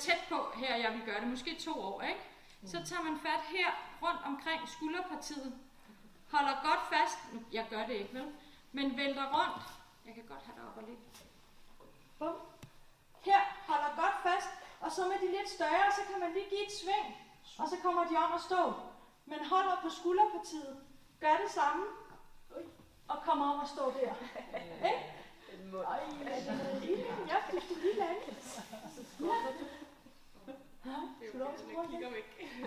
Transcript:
tæt på her, jeg vil gøre det, måske to år, ikke? Så tager man fat her rundt omkring skulderpartiet, holder godt fast, jeg gør det ikke, vel? Men vælter rundt, jeg kan godt have det op og lidt. Bum. Her, holder godt fast, og så med de lidt større, så kan man lige give et sving, og så kommer de om at stå. Men holder på skulderpartiet, gør det samme, og kommer om at stå der. 기가 막히네.